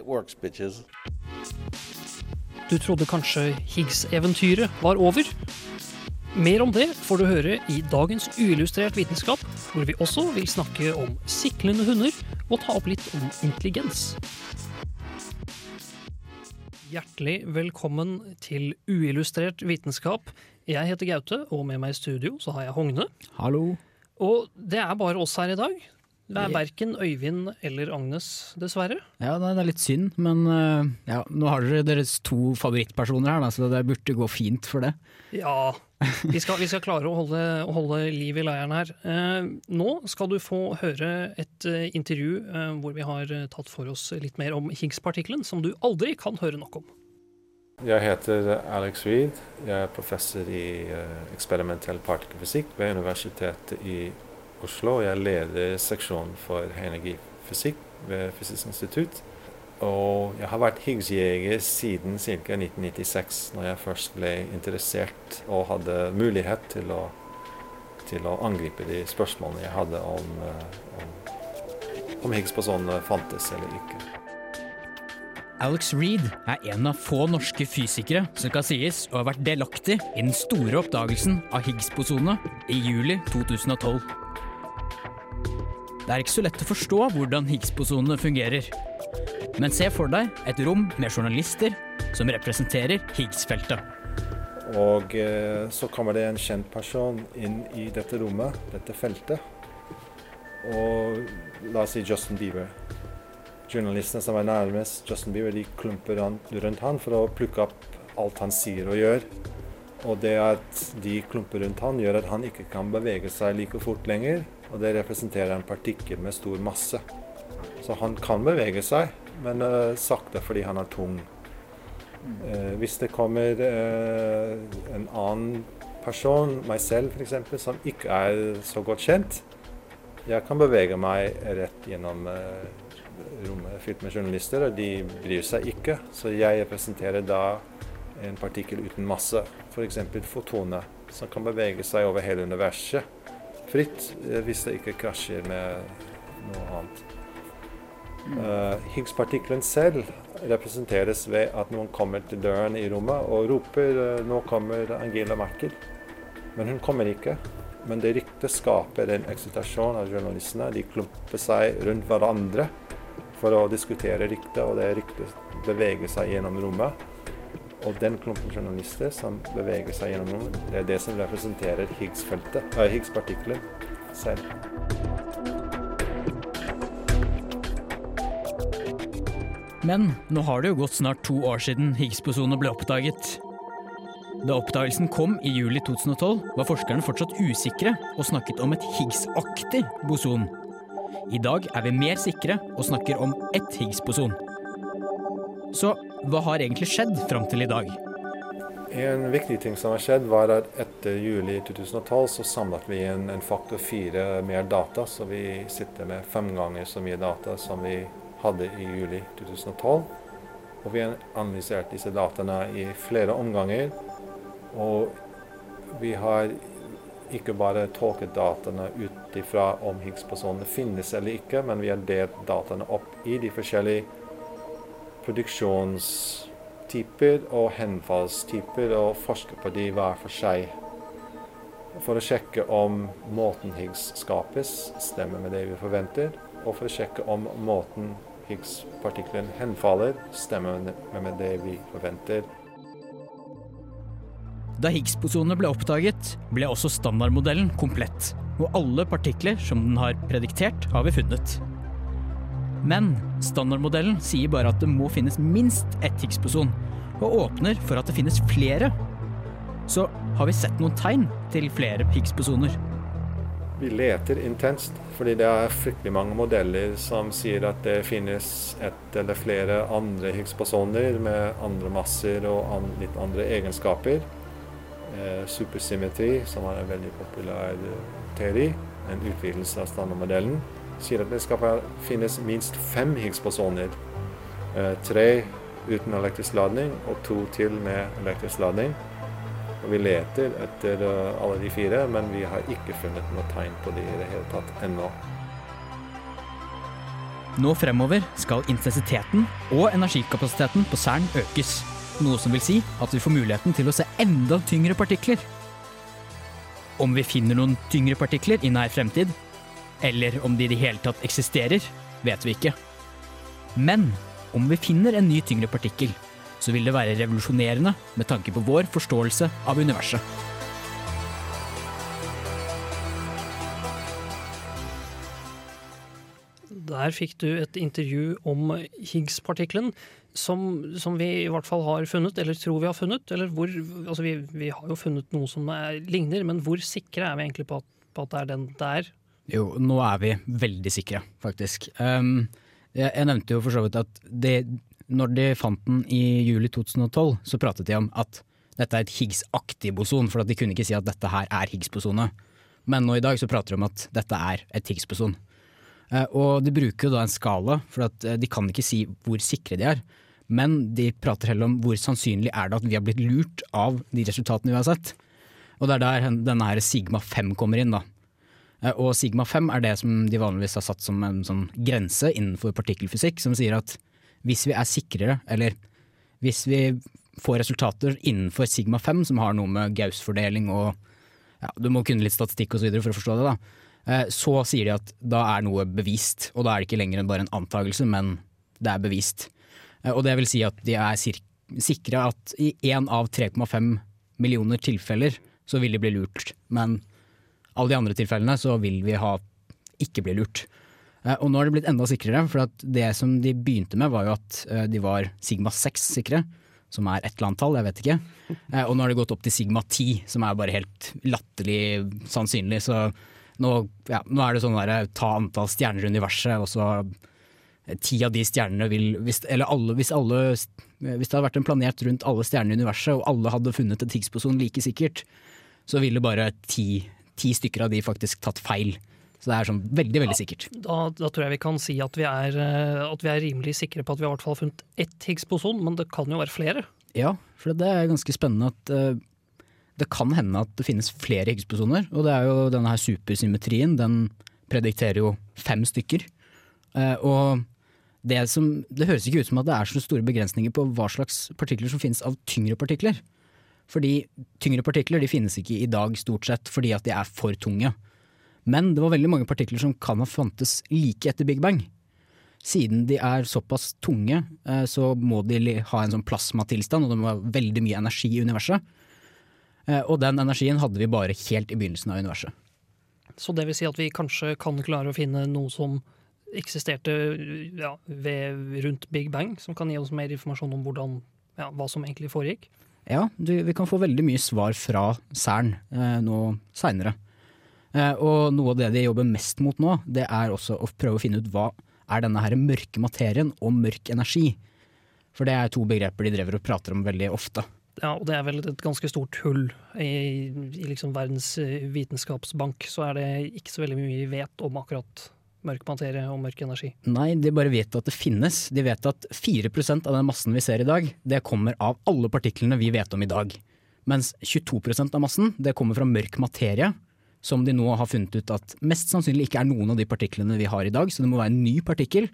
works, bitches. Du trodde kanskje Higgs-eventyret var over? Mer om det får du høre i dagens Uillustrert vitenskap, hvor vi også vil snakke om siklende hunder og ta opp litt om intelligens. Hjertelig velkommen til Uillustrert vitenskap. Jeg heter Gaute, og med meg i studio så har jeg Hogne. Hallo. Og det er bare oss her i dag. Det er verken Øyvind eller Agnes, dessverre. Ja, det er litt synd, men eh, ja, nå har dere deres to favorittpersoner her, da, så det burde gå fint for det. Ja, vi skal, vi skal klare å holde, holde liv i leiren her. Eh, nå skal du få høre et eh, intervju eh, hvor vi har tatt for oss litt mer om Higgs-partikkelen, som du aldri kan høre nok om. Jeg heter Alex Reed. Jeg er professor i eksperimentell partikkelfysikk ved Universitetet i Oslo. Jeg leder seksjonen for energifysikk ved Fysisk institutt. Og jeg har vært Higgs-jeger siden ca. 1996, når jeg først ble interessert og hadde mulighet til å, til å angripe de spørsmålene jeg hadde om, eh, om, om Higgs-bosonene fantes eller ikke. Alex Reed er en av få norske fysikere som kan sies å ha vært delaktig i den store oppdagelsen av Higgs-bosone i juli 2012. Det er ikke så lett å forstå hvordan Higgs-bosonene fungerer. Men se for deg et rom med journalister som representerer Higgs-feltet. Og eh, så kommer det en kjent person inn i dette rommet, dette feltet. Og la oss si Justin Bieber. Journalistene som er nærmest Justin Bieber, de klumper rundt han for å plukke opp alt han sier og gjør. Og det at de klumper rundt han, gjør at han ikke kan bevege seg like fort lenger. Og det representerer en partikkel med stor masse. Så han kan bevege seg, men uh, sakte fordi han er tung. Uh, hvis det kommer uh, en annen person, meg selv f.eks., som ikke er så godt kjent, jeg kan bevege meg rett gjennom rommet fylt med journalister, og de bryr seg ikke. Så jeg representerer da en partikkel uten masse, f.eks. fotone, som kan bevege seg over hele universet fritt eh, hvis det ikke krasjer med noe annet. Uh, Higgs-partikkelen selv representeres ved at noen kommer til døren i rommet og roper uh, 'nå kommer Angela Merkel'. Men hun kommer ikke. Men det ryktet skaper en eksitasjon av journalistene. De klumper seg rundt hverandre for å diskutere ryktet, og det ryktet beveger seg gjennom rommet. Og den klumpen journalister som beveger seg gjennom noen, det er det som representerer Higgs-feltet, uh, Higgs-partikkelen selv. Men nå har det jo gått snart to år siden Higgs-bosone ble oppdaget. Da oppdagelsen kom i juli 2012, var forskerne fortsatt usikre og snakket om et Higgs-aktig boson. I dag er vi mer sikre og snakker om ett Higgs-boson. Så hva har egentlig skjedd fram til i dag? En viktig ting som har skjedd, var at etter juli 2012 så samlet vi inn en faktor fire mer data, så vi sitter med fem ganger så mye data som vi hadde i juli 2012. Og vi har analysert disse dataene i flere omganger. Og vi har ikke bare tolket dataene ut ifra om Higgs-personene finnes eller ikke, men vi har delt dataene opp i de forskjellige produksjonstyper og henfallstyper og forske på de hver for seg. For å sjekke om måten Higgs skapes, stemmer med det vi forventer. Og for å sjekke om måten Higgs-partikkelen henfaller, stemmer med det vi forventer. Da Higgs-posonene ble oppdaget, ble også standardmodellen komplett. Og alle partikler som den har prediktert, har vi funnet. Men standardmodellen sier bare at det må finnes minst ett Higgs-poson, og åpner for at det finnes flere. Så har vi sett noen tegn til flere Higgs-posoner. vi leter intenst, fordi det er fryktelig mange modeller som sier at det finnes ett eller flere andre Higgs-posoner med andre masser og litt andre egenskaper. Eh, supersymmetri, som er en veldig populær teori, en utvidelse av standardmodellen, sier at det skal finnes minst fem Higgs-bosoner. Eh, tre uten elektrisk ladning og to til med elektrisk ladning. Og vi leter etter uh, alle de fire, men vi har ikke funnet noe tegn på de i det hele tatt ennå. Nå fremover skal intensiteten og energikapasiteten på CERN økes. Noe som vil si at vi får muligheten til å se enda tyngre partikler. Om vi finner noen tyngre partikler i nær fremtid, eller om de i det hele tatt eksisterer, vet vi ikke. Men om vi finner en ny tyngre partikkel, så vil det være revolusjonerende med tanke på vår forståelse av universet. Der fikk du et intervju om Higgs-partikkelen, som, som, vi i hvert fall har funnet, eller tror vi har funnet. Eller hvor, altså vi, vi har jo funnet noe som er, ligner, men hvor sikre er vi egentlig på at, på at det er den der? er? Jo, nå er vi veldig sikre, faktisk. Um, jeg, jeg, nevnte jo for så vidt at det, når de fant den i juli 2012, så pratet de om at dette er et Higgs-aktig boson, for de kunne ikke si at dette her er Higgs-bosonet. Men nå i dag så prater de om at dette er et Higgs-boson. Uh, og de bruker jo da en skala, for eh, de kan ikke si hvor sikre de er. Men de prater heller om hvor sannsynlig er det at vi har blitt lurt av de resultatene vi har sett. Og det er der denne her sigma 5 kommer inn. da. Eh, og sigma 5 er det som de vanligvis har satt som en sånn grense innenfor partikkelfysikk, som sier at hvis vi er sikrere, eller hvis vi får resultater innenfor sigma 5 som har noe med Gauss-fordeling og ja, Du må kunne litt statistikk videre for å forstå det, da. Eh, så sier de at da er noe bevist, og da er det ikke lenger bare en antakelse, men det er bevist. Eh, og det vil si at de er sikre at i én av 3,5 millioner tilfeller så vil de bli lurt. Men alle de andre tilfellene så vil vi ha ikke bli lurt. Eh, og nå har det blitt enda sikrere, for det som de begynte med var jo at eh, de var sigma 6 sikre, som er et eller annet tall, jeg vet ikke. Eh, og nå har det gått opp til sigma 10, som er bare helt latterlig sannsynlig. Så nå, ja, nå er det sånn derre ta antall stjerner i universet, og så ti av de stjernene vil hvis, Eller alle, hvis alle Hvis det hadde vært en planet rundt alle stjernene i universet, og alle hadde funnet et Higgs-boson like sikkert, så ville bare ti, ti stykker av de faktisk tatt feil. Så det er sånn veldig veldig sikkert. Da, da, tror jeg vi kan si at vi, er, eh, at vi er rimelig sikre på at vi har i hvert fall funnet ett Higgs-boson, men det kan jo være flere? Ja, for det er ganske spennende at uh, det kan hende at det finnes flere Higgs-bosoner. Og det er jo denne her supersymmetrien, den predikterer jo fem stykker. Uh, og det, som, det høres ikke ut som at det er så store begrensninger på hva slags partikler som finnes av tyngre partikler. Fordi tyngre partikler de finnes ikke i dag stort sett fordi at de er for tunge. Men det var veldig mange partikler som kan ha fantes like etter Big Bang. Siden de er såpass tunge, eh, så må de ha en sånn plasmatilstand, og det må være veldig mye energi i universet. Eh, og den energien hadde vi bare helt i begynnelsen av universet. Så det vil si at vi kanskje kan klare å finne noe som eksisterte ja, ved, rundt Big Bang, som kan gi oss mer informasjon om hvordan, ja, hva som egentlig foregikk? Ja, du, vi kan få veldig mye svar fra CERN eh, nå seinere. Eh, og noe av det de jobber mest mot nå, det er også å prøve å finne ut hva er denne her mørke materien og mørk energi. For det er to begreper de driver og prater om veldig ofte. Ja, og det er vel et ganske stort hull i, i liksom verdens eh, vitenskapsbank. Så er det ikke så veldig mye vi vet om akkurat mørk materie og mørk energi. Nei, de bare vet at det finnes. De vet at 4% av den massen vi ser i dag, det kommer av alle partiklene vi vet om i dag. Mens 22% av massen det kommer fra mørk materie, som de nå har funnet ut at mest sannsynlig ikke er noen av de partiklene vi har i dag. Så det må være en ny partikkel,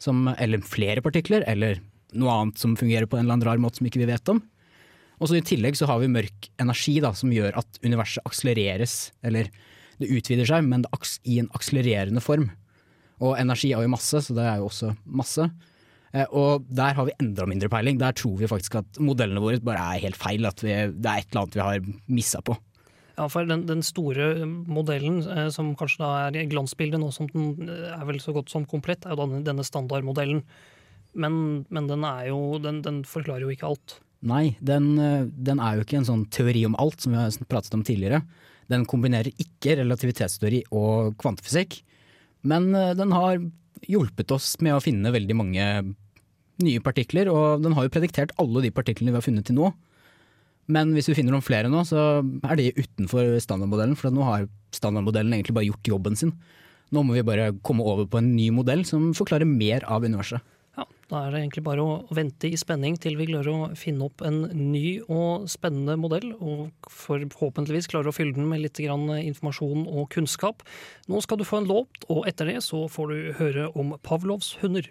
som, eller flere partikler, eller noe annet som fungerer på en eller annen rar måte som ikke vi vet om. Og så I tillegg så har vi mørk energi da, som gjør at universet akselereres, eller det utvider seg, men i en akselererende form. Og energi er jo masse, så det er jo også masse. Eh, og der har vi enda mindre peiling. Der tror vi faktisk at modellene våre bare er helt feil. At vi, det er et eller annet vi har missa på. Ja, for den, den, store modellen, eh, som kanskje da er glansbildet nå som den eh, er vel så godt som komplett, er jo denne, denne standardmodellen. Men, men den, jo, den, den, forklarer jo ikke alt. Nei, den, den, er jo ikke en sånn teori om alt, som vi har pratet om tidligere. Den kombinerer ikke relativitetsteori og kvantefysikk, men eh, den har hjulpet oss med å finne veldig mange nye partikler, og den har jo prediktert alle de partiklene vi har funnet til nå. Men hvis vi finner noen flere nå, så er de utenfor standardmodellen, for nå har standardmodellen egentlig bare gjort jobben sin. Nå må vi bare komme over på en ny modell som forklarer mer av universet. Ja, Da er det egentlig bare å vente i spenning til vi klarer å finne opp en ny og spennende modell, og forhåpentligvis klarer å fylle den med litt informasjon og kunnskap. Nå skal du få en låt, og etter det så får du høre om Pavlovs hunder.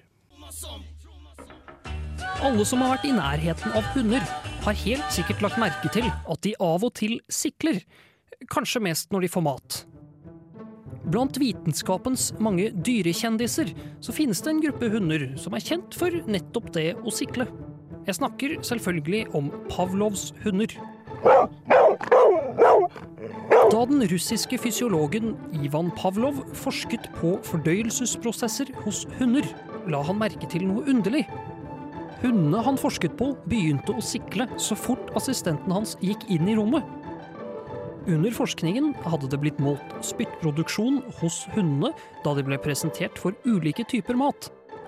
Alle som har vært i nærheten av hunder, har helt sikkert lagt merke til at de av og til sikler. Kanskje mest når de får mat. Blant vitenskapens mange dyrekjendiser så finnes det en gruppe hunder som er kjent for nettopp det å sikle. Jeg snakker selvfølgelig om Pavlovs hunder. Da den russiske fysiologen Ivan Pavlov forsket på fordøyelsesprosesser hos hunder, la han merke til noe underlig. Hundene han forsket på, begynte å sikle så fort assistenten hans gikk inn i rommet. Under forskningen hadde det blitt målt spyttproduksjon hos hundene da de ble presentert for ulike typer mat.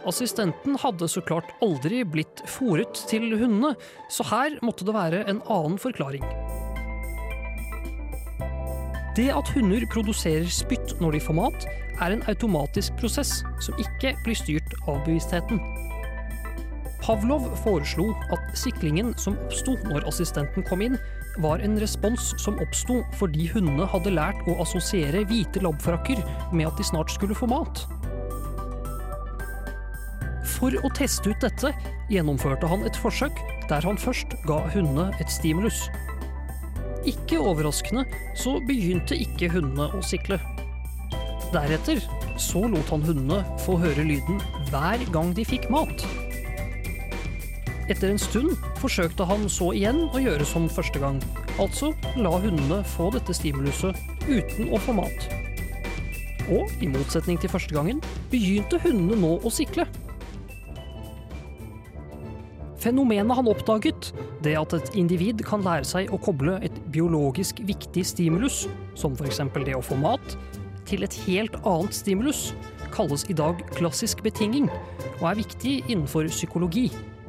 Assistenten hadde så klart aldri blitt fòret til hundene, så her måtte det være en annen forklaring. Det at hunder produserer spytt når de får mat, er en automatisk prosess som ikke blir styrt av bevisstheten. Pavlov foreslo at siklingen som oppsto når assistenten kom inn, var en respons som oppsto fordi hundene hadde lært å assosiere hvite labfrakker med at de snart skulle få mat. For å teste ut dette gjennomførte han et forsøk der han først ga hundene et stimulus. Ikke overraskende så begynte ikke hundene å sikle. Deretter så lot han hundene få høre lyden hver gang de fikk mat. Etter en stund forsøkte han så igjen å gjøre som første gang, altså la hundene få dette stimuluset uten å få mat. Og i motsetning til første gangen begynte hundene nå å sikle. Fenomenet han oppdaget, det at et individ kan lære seg å koble et biologisk viktig stimulus, som f.eks. det å få mat, til et helt annet stimulus, kalles i dag klassisk betinging, og er viktig innenfor psykologi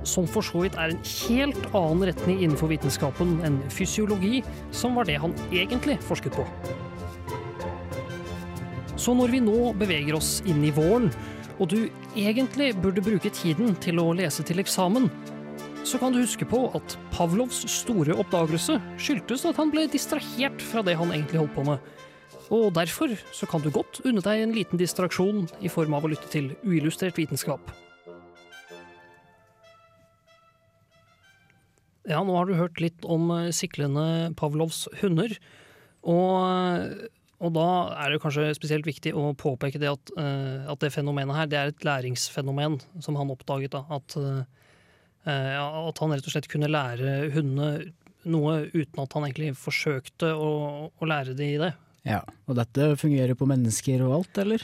som for så vidt er en helt annen retning innenfor vitenskapen enn fysiologi, som var det han egentlig forsket på. Så når vi nå beveger oss inn i våren, og du egentlig burde bruke tiden til å lese til eksamen, så kan du huske på at Pavlovs store oppdagelse skyldtes at han ble distrahert fra det han egentlig holdt på med. Og derfor så kan du godt unne deg en liten distraksjon i form av å lytte til uillustrert vitenskap. Ja, nå har du hørt litt om eh, siklende Pavlovs hunder. Og, og da er det kanskje spesielt viktig å påpeke det at, eh, at det fenomenet her, det er et læringsfenomen som han oppdaget. da, At, eh, at han rett og slett kunne lære hundene noe uten at han egentlig forsøkte å, å lære de det. Ja, Og dette fungerer på mennesker og alt, eller?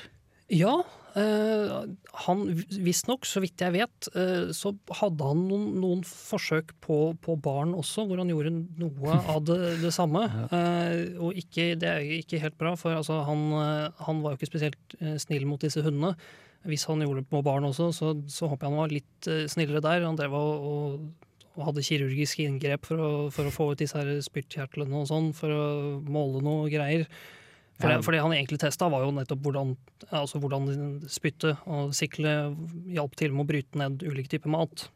Ja, han visstnok, så vidt jeg vet, eh, så hadde han noen, noen forsøk på, på, barn også, hvor han gjorde noe av det, det samme. Eh, og ikke, det er ikke helt bra, for altså, han, eh, han, var jo ikke spesielt eh, snill mot disse hundene. Hvis han gjorde det på barn også, så, så håper jeg han var litt eh, snillere der. Han drev og, og, og hadde kirurgiske inngrep for å, for å få ut disse her spyttkjertlene og sånn, for å måle noe greier. For det, for det han egentlig testa, var jo nettopp hvordan, altså hvordan spytte og sikle hjalp til med å bryte ned ulike typer mat.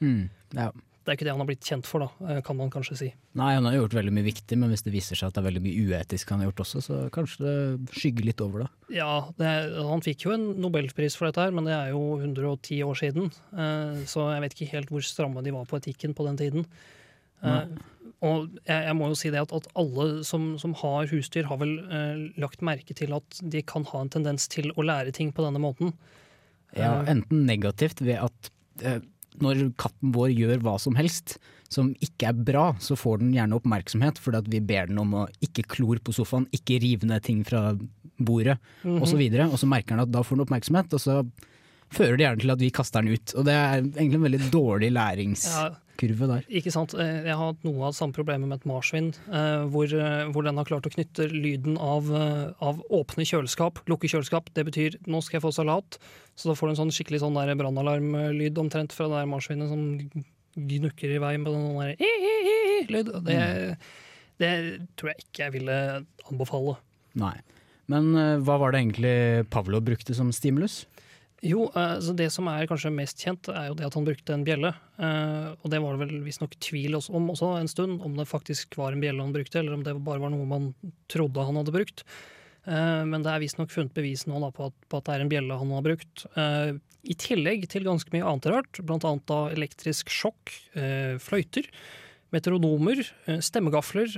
Mm, ja. Det er ikke det han har blitt kjent for, da, kan man kanskje si. Nei, han har gjort veldig mye viktig, men hvis det viser seg at det er veldig mye uetisk han har gjort også, så kanskje det skygger litt over det. Ja, det, han fikk jo en nobelpris for dette her, men det er jo 110 år siden. Så jeg vet ikke helt hvor stramme de var på etikken på den tiden. Nei. Og jeg, jeg, må jo si det at, at alle som, som, har husdyr, har vel eh, lagt merke til at de kan ha en tendens til å lære ting på denne måten. Ja, enten negativt ved at eh, når katten vår gjør hva som helst som ikke er bra, så får den gjerne oppmerksomhet fordi at vi ber den om å ikke klor på sofaen, ikke rive ned ting fra bordet mm -hmm. osv. Og, så og så merker den at da får den oppmerksomhet, og så fører det gjerne til at vi kaster den ut. Og det er egentlig en veldig dårlig læringskurve der. Ikke sant. Eh, Jeg har hatt noe av samme problemet med et marsvin, eh, hvor, eh, hvor den har klart å knytte lyden av, av åpne kjøleskap, lukke kjøleskap. Det betyr 'nå skal jeg få salat', så da får du en sånn skikkelig sånn brannalarmlyd omtrent fra det der marsvinet som gnukker i vei med den der lyd. Det, det tror jeg ikke jeg ville anbefale. Nei. Men hva var det egentlig Pavlov brukte som stimulus? Jo, altså det som er kanskje mest kjent, er jo det at han brukte en bjelle. Eh, og det var det vel visstnok tvil om også en stund, om det faktisk var en bjelle han brukte, eller om det bare var noe man trodde han hadde brukt. Eh, men det er visstnok funnet bevis nå på, at, på at det er en bjelle han har brukt. I tillegg til ganske mye annet rart, annet da elektrisk sjokk, fløyter, meteoronomer, eh, stemmegafler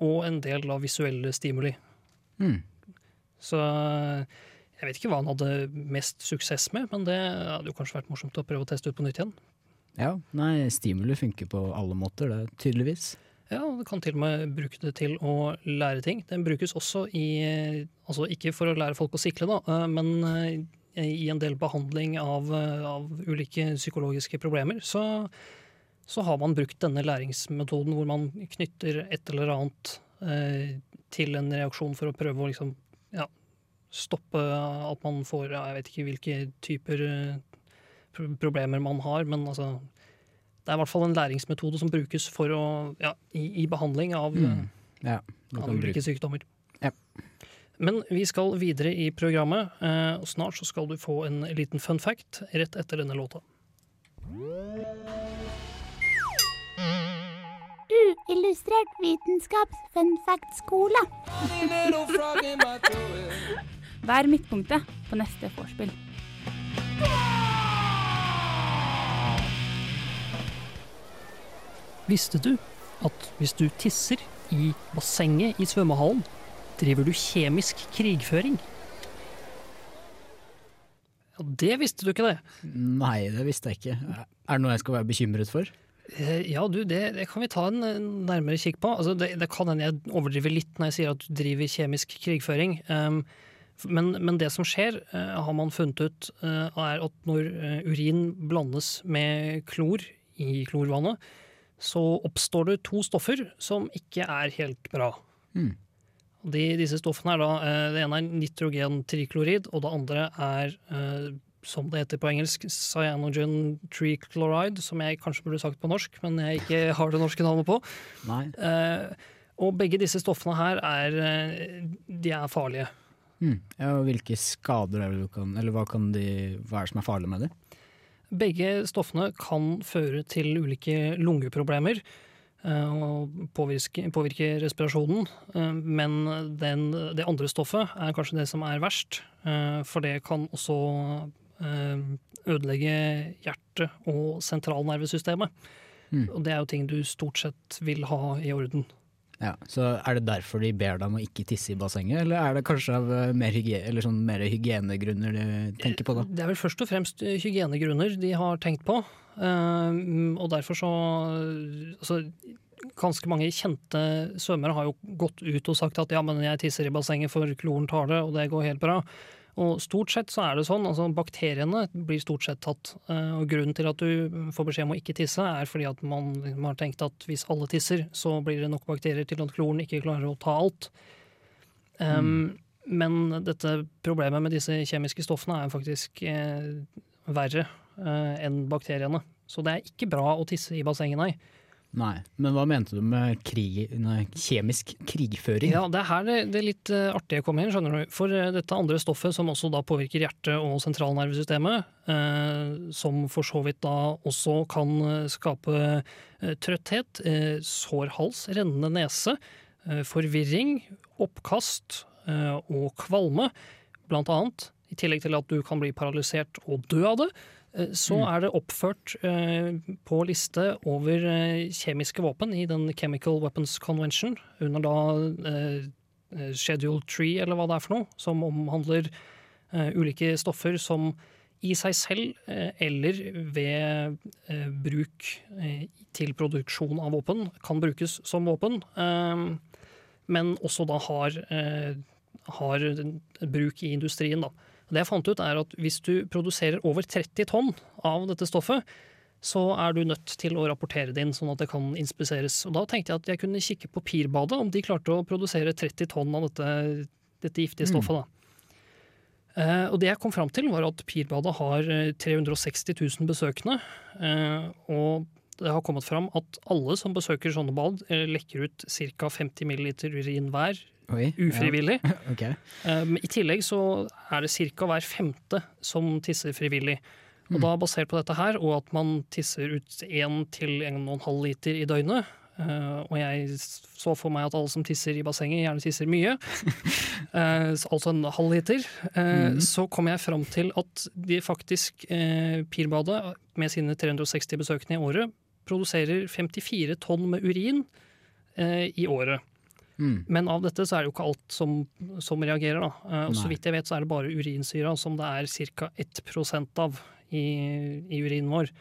og en del av visuelle stimuli. Mm. Så jeg vet ikke hva han hadde mest suksess med, men det hadde jo kanskje vært morsomt å prøve å teste ut på nytt igjen. Ja, nei, stimuli funker på alle måter, det, tydeligvis. Ja, du kan til og med bruke det til å lære ting. Den brukes også i Altså ikke for å lære folk å sikle, da, eh, men eh, i en del behandling av, eh, av ulike psykologiske problemer, så, så har man brukt denne læringsmetoden hvor man knytter et eller annet eh, til en reaksjon for å prøve å liksom, ja, stoppe at man får Jeg vet ikke hvilke typer eh, problemer man har, men altså det er i hvert fall en læringsmetode som brukes for å, ja, i, i behandling av, Mm. Ja, av ulike sykdommer. Ja. Men vi skal videre i programmet, eh, og snart så skal du få en liten fun fact rett etter denne låta. Uillustrert vitenskaps fun fact-skole. Vær midtpunktet på neste vorspiel. Visste du at hvis du tisser i bassenget i svømmehallen, driver du kjemisk krigføring? Ja, det visste du ikke, det. Nei, det visste jeg ikke. Er det noe jeg skal være bekymret for? Eh, Ja, du, det, det kan vi ta en nærmere kikk på. Altså, det, det kan hende jeg overdriver litt når jeg sier at du driver kjemisk krigføring. Um, men, men det som skjer, eh, har man funnet ut, eh, er at når eh, urin blandes med klor i klorvannet, så oppstår det to stoffer som ikke er helt bra. Mm. De, disse stoffene er da, Det ene er nitrogentriklorid, og det andre er, som det heter på engelsk, cyanogen trichloride, som jeg kanskje burde sagt på norsk, men jeg ikke har det norske navnet på. Nei. Og begge disse stoffene her er, de er farlige. Mm. Ja, og hvilke skader er det du kan Eller hva, kan de, hva er det som er farlig med det? Begge stoffene kan føre til ulike lungeproblemer eh, og påvirke, påvirke respirasjonen. Eh, Men den, det andre stoffet er kanskje det som er verst, eh, for det kan også ødelegge hjertet og sentralnervesystemet. Mm. Og det er jo ting du stort sett vil ha i orden. Ja, så Er det derfor de ber deg om å ikke tisse i bassenget, eller er det kanskje av eh, mer, hygie eller sånn mer hygienegrunner de tenker på da? Det er vel først og fremst hygienegrunner de har tenkt på. Eh, og derfor så altså, Ganske mange kjente svømmere har jo gått ut og sagt at ja, men jeg tisser i bassenget for kloren tar det, og det går helt bra. Og stort sett så er det sånn, altså bakteriene blir stort sett tatt. eh, Og grunnen til at du får beskjed om å ikke tisse, er fordi at man, man har tenkt at hvis alle tisser, så blir det nok bakterier til at kloren ikke klarer å ta alt. Um, Men dette problemet med disse kjemiske stoffene er faktisk eh, verre eh, enn bakteriene. Så det er ikke bra å tisse i bassenget, nei. Nei, Men hva mente du med krig, nei, kjemisk krigføring? Ja, Det er her det, det litt eh, artige kommer inn. skjønner du. For eh, dette andre stoffet, som også da påvirker hjertet og sentralnervesystemet, eh, som for så vidt da også kan skape trøtthet, sår hals, rennende nese, forvirring, oppkast og kvalme, blant annet. I tillegg til at du kan bli paralysert og dø av det. Eh, Så Mm. er det oppført eh, på liste over eh, kjemiske våpen i den Chemical Weapons Convention, under da Schedule 3, eller hva det er for noe, som omhandler ulike stoffer som i seg selv eller ved bruk til produksjon av våpen kan brukes som våpen, men også da har, har bruk i industrien. da. Det jeg fant ut er at Hvis du produserer over 30 tonn av dette stoffet, så er du nødt til å rapportere det inn, sånn at det kan inspiseres. Og Da tenkte jeg at jeg kunne kikke på Pirbadet, om de klarte å produsere 30 tonn av dette, dette giftige stoffet. da. Eh, og det jeg kom fram til, var at Pirbadet har eh, 360 000 besøkende. Eh, og det har kommet fram at alle som besøker sånne bad, eh, lekker ut ca. 50 ml urin hver. Oi, Ufrivillig. Ja. Okay. Um, I tillegg så er det ca. hver femte som tisser frivillig. Og da Basert på dette her, og at man tisser ut 1 til 1,5 liter i døgnet Uh, Og jeg så for meg at alle som tisser i bassenget, gjerne tisser mye. uh, altså en halv liter. Uh, mm. Så kom jeg fram til at de faktisk, Pirbadet med sine 360 besøkende i året, produserer 54 tonn med urin eh, i året. Mm. Men av dette så er det jo ikke alt som, som reagerer. Da. Eh, og så vidt jeg vet så er det bare urinsyra som det er ca. 1 av i, i urinen vår.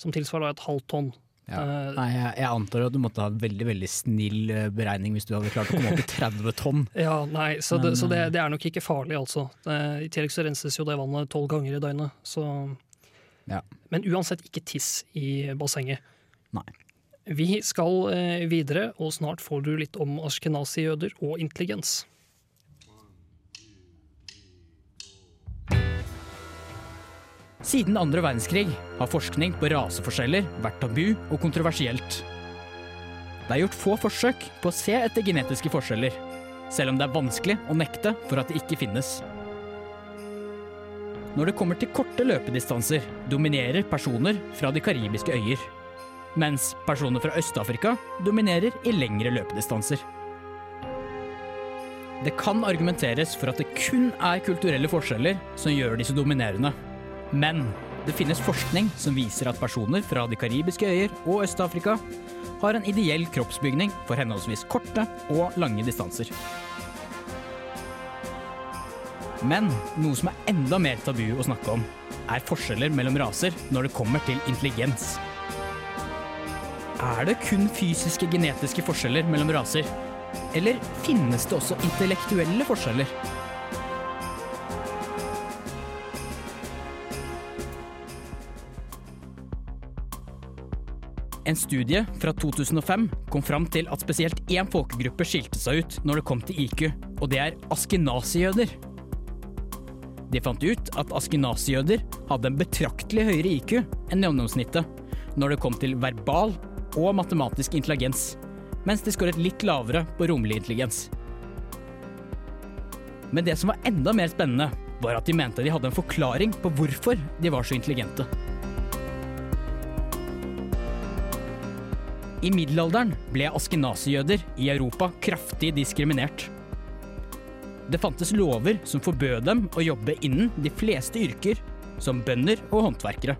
Som tilsvarer et halvt tonn. Ja. Uh, Nei, jeg, jeg antar at du måtte ha veldig veldig snill eh, beregning hvis du hadde klart å komme opp i 30 tonn. ja, nei, så, det, Men, så det, det er nok ikke farlig, altså. Det, I tillegg så renses jo det vannet tolv ganger i døgnet. Så. Ja. Men uansett ikke tiss i bassenget. Nei. Vi skal eh, videre, og snart får du litt om askenazi-jøder og intelligens. Siden andre verdenskrig har forskning på raseforskjeller vært tabu og kontroversielt. Det er gjort få forsøk på å se etter genetiske forskjeller, selv om det er vanskelig å nekte for at det ikke finnes. Når det kommer til korte løpedistanser, dominerer personer fra de karibiske øyer. Mens personer fra Øst-Afrika dominerer i lengre løpedistanser. Det kan argumenteres for at det kun er kulturelle forskjeller som gjør så dominerende. Men det finnes forskning som viser at personer fra de karibiske øyer og Øst-Afrika har en ideell kroppsbygning for henholdsvis korte og lange distanser. Men noe som er enda mer tabu å snakke om, er forskjeller mellom raser når det kommer til intelligens. Er det kun fysiske genetiske forskjeller mellom raser? Eller finnes det også intellektuelle forskjeller? En studie fra 2005 kom fram til at spesielt én folkegruppe skilte seg ut når det kom til IQ, og det er askenasijøder. De fant ut at askenasijøder hadde en betraktelig høyere IQ enn gjennomsnittet når det kom til verbal og matematisk intelligens, mens de skåret litt lavere på romlig intelligens. Men det som var enda mer spennende, var at de mente de hadde en forklaring på hvorfor de var så intelligente. I middelalderen ble askenasijøder i Europa kraftig diskriminert. Det fantes lover som forbød dem å jobbe innen de fleste yrker, som bønder og håndverkere.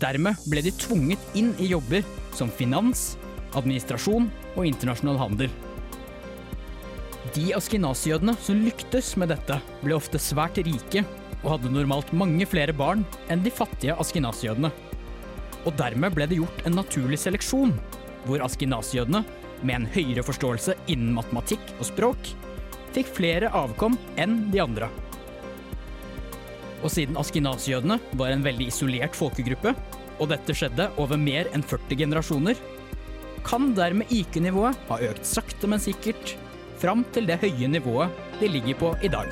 Dermed ble de tvunget inn i jobber som finans, administrasjon og internasjonal handel. De askenasijødene som lyktes med dette, ble ofte svært rike og hadde normalt mange flere barn enn de fattige askenasijødene. Og dermed ble det gjort en naturlig seleksjon, hvor askenasijødene, med en høyere forståelse innen matematikk og språk, fikk flere avkom enn de andre. Og siden askenasijødene var en veldig isolert folkegruppe, og dette skjedde over mer enn 40 generasjoner, kan dermed IQ-nivået ha økt sakte, men sikkert fram til det høye nivået de ligger på i dag.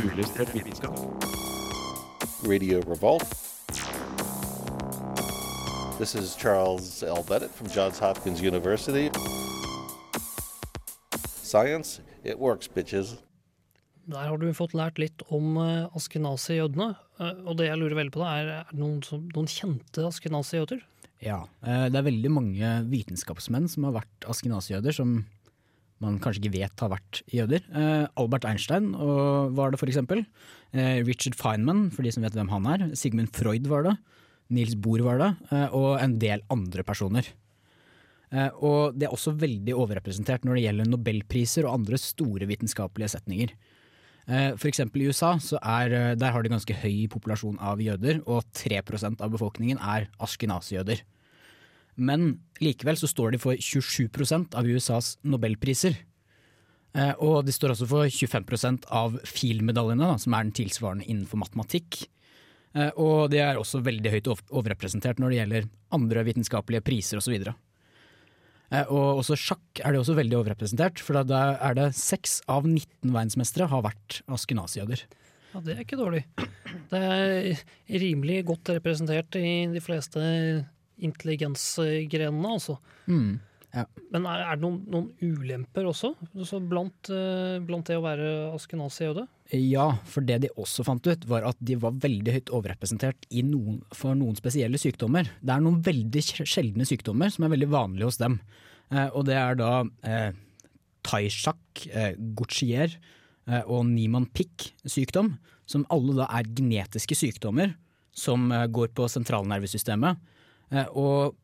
Uillustrert vitenskap. Radio Revolt. This is Charles L. Bennett from Johns Hopkins University. Science, it works, bitches. Der har du fått lært litt om uh, askenazi-jødene. Eh, og det jeg lurer veldig på, da, er, er det noen, noen kjente askenazi-jøder? Ja, eh, det er veldig mange vitenskapsmenn som har vært askenazi-jøder, som man kanskje ikke vet har vært jøder. Eh, Albert Einstein var det for eksempel. Eh, Richard Feynman, for de som vet hvem han er. Sigmund Freud var det. Nils Bohr var det. eh, Og en del andre personer. Eh, Og det er også veldig overrepresentert når det gjelder nobelpriser og andre store vitenskapelige setninger. Eh, For eksempel i USA, så er, eh, der har de ganske høy populasjon av jøder, og 3% av befolkningen er askenasjøder. Men likevel så står de for 27% av USAs nobelpriser. Og de står også for 25% av FIL-medaljene, som er den tilsvarende innenfor matematikk. Og de er også veldig høyt overrepresentert når det gjelder andre vitenskapelige priser osv. Eh, og også sjakk er det også veldig overrepresentert, for da er det seks av 19 verdensmestere har vært askenasiader. Ja, Det er ikke dårlig. Det er rimelig godt representert i de fleste intelligensgrenene, altså. Mm, ja. Men er, er det noen, noen ulemper også, også blant, eh, blant det å være askenasi-jøde? Ja, for det de også fant ut, var at de var veldig høyt overrepresentert i noen, for noen spesielle sykdommer. Det er noen veldig sjeldne sykdommer som er veldig vanlige hos dem. Eh, og det er da eh, Tay-Shak, eh, Gauchier eh, og Niemann-Pick sykdom, som alle da er genetiske sykdommer som eh, går på sentralnervesystemet. Eh, og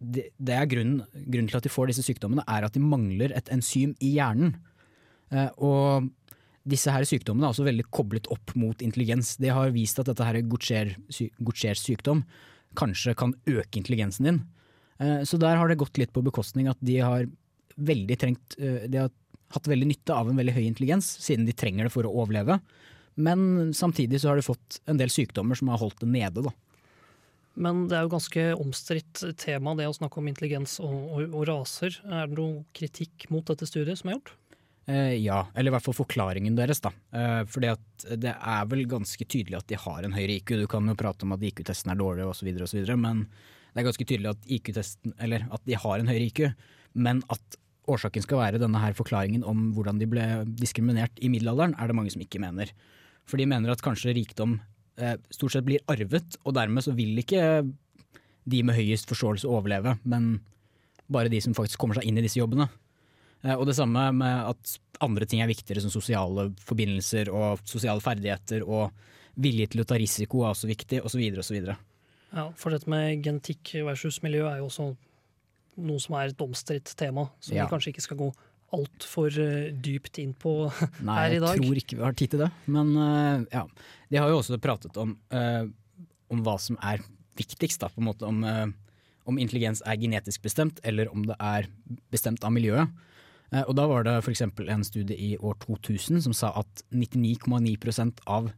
det, det er grunnen, grunnen til at de får disse sykdommene, er at de mangler et enzym i hjernen. Eh, og disse her sykdommene er også veldig koblet opp mot intelligens. De har vist at dette her Gaucher- Gauchers sykdom kanskje kan øke intelligensen din. Eh, Så der har det gått litt på bekostning at de har trengt eh, De har hatt veldig nytte av en veldig høy intelligens, siden de trenger det for å overleve. Men samtidig så har de fått en del sykdommer som har holdt det nede, da. Men det er jo ganske omstridt tema, det å snakke om intelligens og, og, og raser. Er det noe kritikk mot dette studiet som er gjort? Eh, ja, eller i hvert fall forklaringen deres, da. Eh, fordi at det er vel ganske tydelig at de har en høyere IQ. Du kan jo prate om at IQ-testen er dårlig osv., osv., men det er ganske tydelig at IQ-testen, eller at de har en høyere IQ. Men at årsaken skal være denne her forklaringen om hvordan de ble diskriminert i middelalderen, er det mange som ikke mener. For de mener at kanskje rikdom stort sett blir arvet, og dermed så vil ikke de med høyest forståelse overleve, men bare de som faktisk kommer seg inn i disse jobbene. Eh, Og det samme med at andre ting er viktigere, som sosiale forbindelser og sosiale ferdigheter og vilje til å ta risiko er også viktig, osv. osv. Ja, for dette med genetikk versus miljø er jo også noe som er et omstridt tema, som Ja. vi kanskje ikke skal gå altfor uh, dypt inn på Nei, her i jeg tror ikke vi har tid til det. Men eh, ja. De har jo også pratet om, eh, om hva som er viktigst, da, på en måte. Om, eh, om intelligens er genetisk bestemt, eller om det er bestemt av miljøet. Eh, og da var det f.eks. en studie i år 2000 som sa at 99,9% av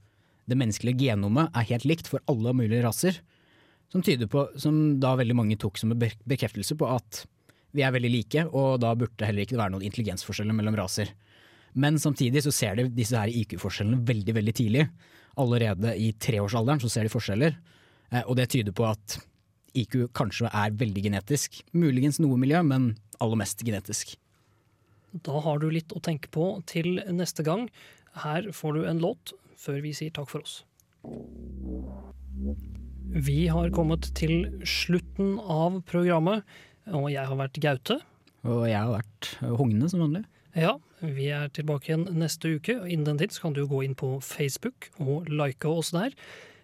det menneskelige genomet er helt likt for alle mulige raser. Som, tyder på, som da veldig mange tok som en bekreftelse på at vi er veldig like, og da burde det heller ikke være noen intelligensforskjeller mellom raser. Men samtidig så ser de disse her IQ-forskjellene veldig veldig tidlig. Allerede i treårsalderen så ser de forskjeller, eh, og det tyder på at IQ kanskje er veldig genetisk. Muligens noe miljø, men aller mest genetisk. Da har du litt å tenke på til neste gang. Her får du en låt før vi sier takk for oss. Vi har kommet til slutten av programmet, og jeg har vært Gaute. Og jeg har vært eh, Hogne som vanlig. Ja, vi er tilbake igjen neste uke. og Innen den tid så kan du gå inn på Facebook og like oss der.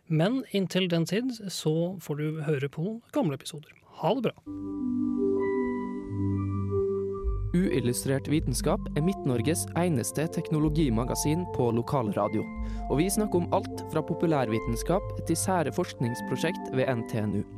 Men inntil den tid så får du høre på noen gamle episoder. Ha det bra. Uillustrert vitenskap er Midt-Norges eneste teknologimagasin på lokalradio. Og vi snakker om alt fra populærvitenskap til sære forskningsprosjekt ved NTNU.